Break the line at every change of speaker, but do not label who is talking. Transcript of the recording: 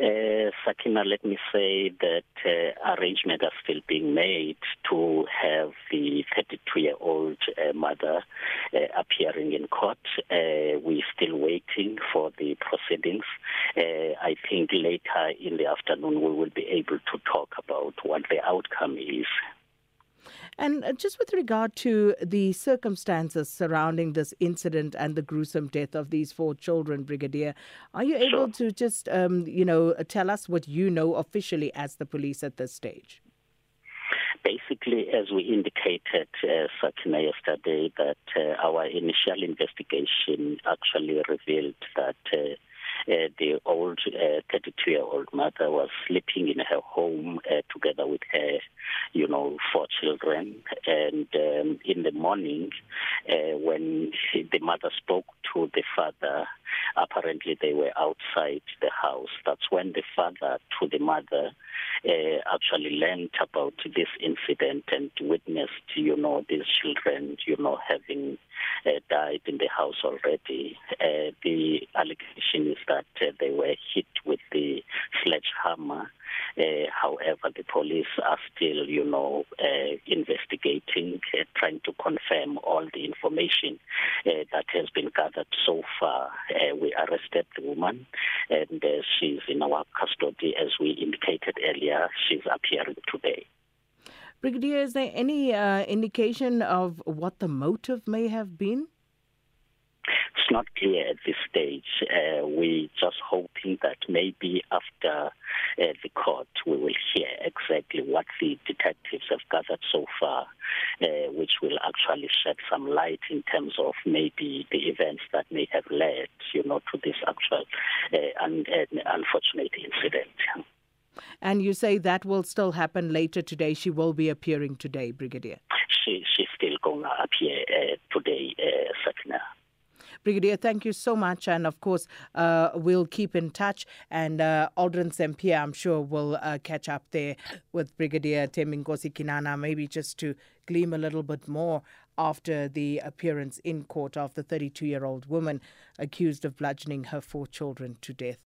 Uh, Sakina, let me say that uh, arrangements are still being made to have the 32-year-old uh, mother uh, appearing in court. Uh, we're still waiting for the proceedings. Uh, I think later in the afternoon we will be able to talk about what the outcome is.
And uh, just with regard to the circumstances surrounding this incident and the gruesome death of these four children, Brigadier, are you able
Sure.
to just, um, you know, tell us what you know officially as the police at this stage?
Basically, as we indicated, uh, Sakina, yesterday, that uh, our initial investigation actually revealed that uh, uh, the old 32-year-old mother was sleeping in her home uh, together with her, you know, four children. And um, in the morning, uh, when she, the mother spoke to the father, apparently they were outside the house. That's when the father to the mother uh, actually learned about this incident and witnessed, you know, these children, you know, having uh, died in the house already. Uh, the allegation is that uh, they were hit with the sledgehammer. Uh, however, the police are still, you know, uh, investigating, uh, trying to confirm all the information uh, that has been gathered so far. Uh, we arrested the woman, and uh, she's in our custody, as we indicated earlier. She's appearing today.
Brigadier, is there any uh, indication of what the motive may have been?
It's not clear at this stage. Uh, we're just hoping that maybe after uh, the court we will hear exactly what the detectives have gathered so far, uh, which will actually shed some light in terms of maybe the events that may have led, you know, to this actual uh, un- uh, unfortunate incident.
And you say that will still happen later today. She will be appearing today, Brigadier.
She, she's still going to appear uh, today, uh, Sakina.
Brigadier, thank you so much. And of course, uh, we'll keep in touch. And uh, Aldrin Sempia, I'm sure, will uh, catch up there with Brigadier Temingosi Kinana, maybe just to gleam a little bit more after the appearance in court of the 32 year old woman accused of bludgeoning her four children to death.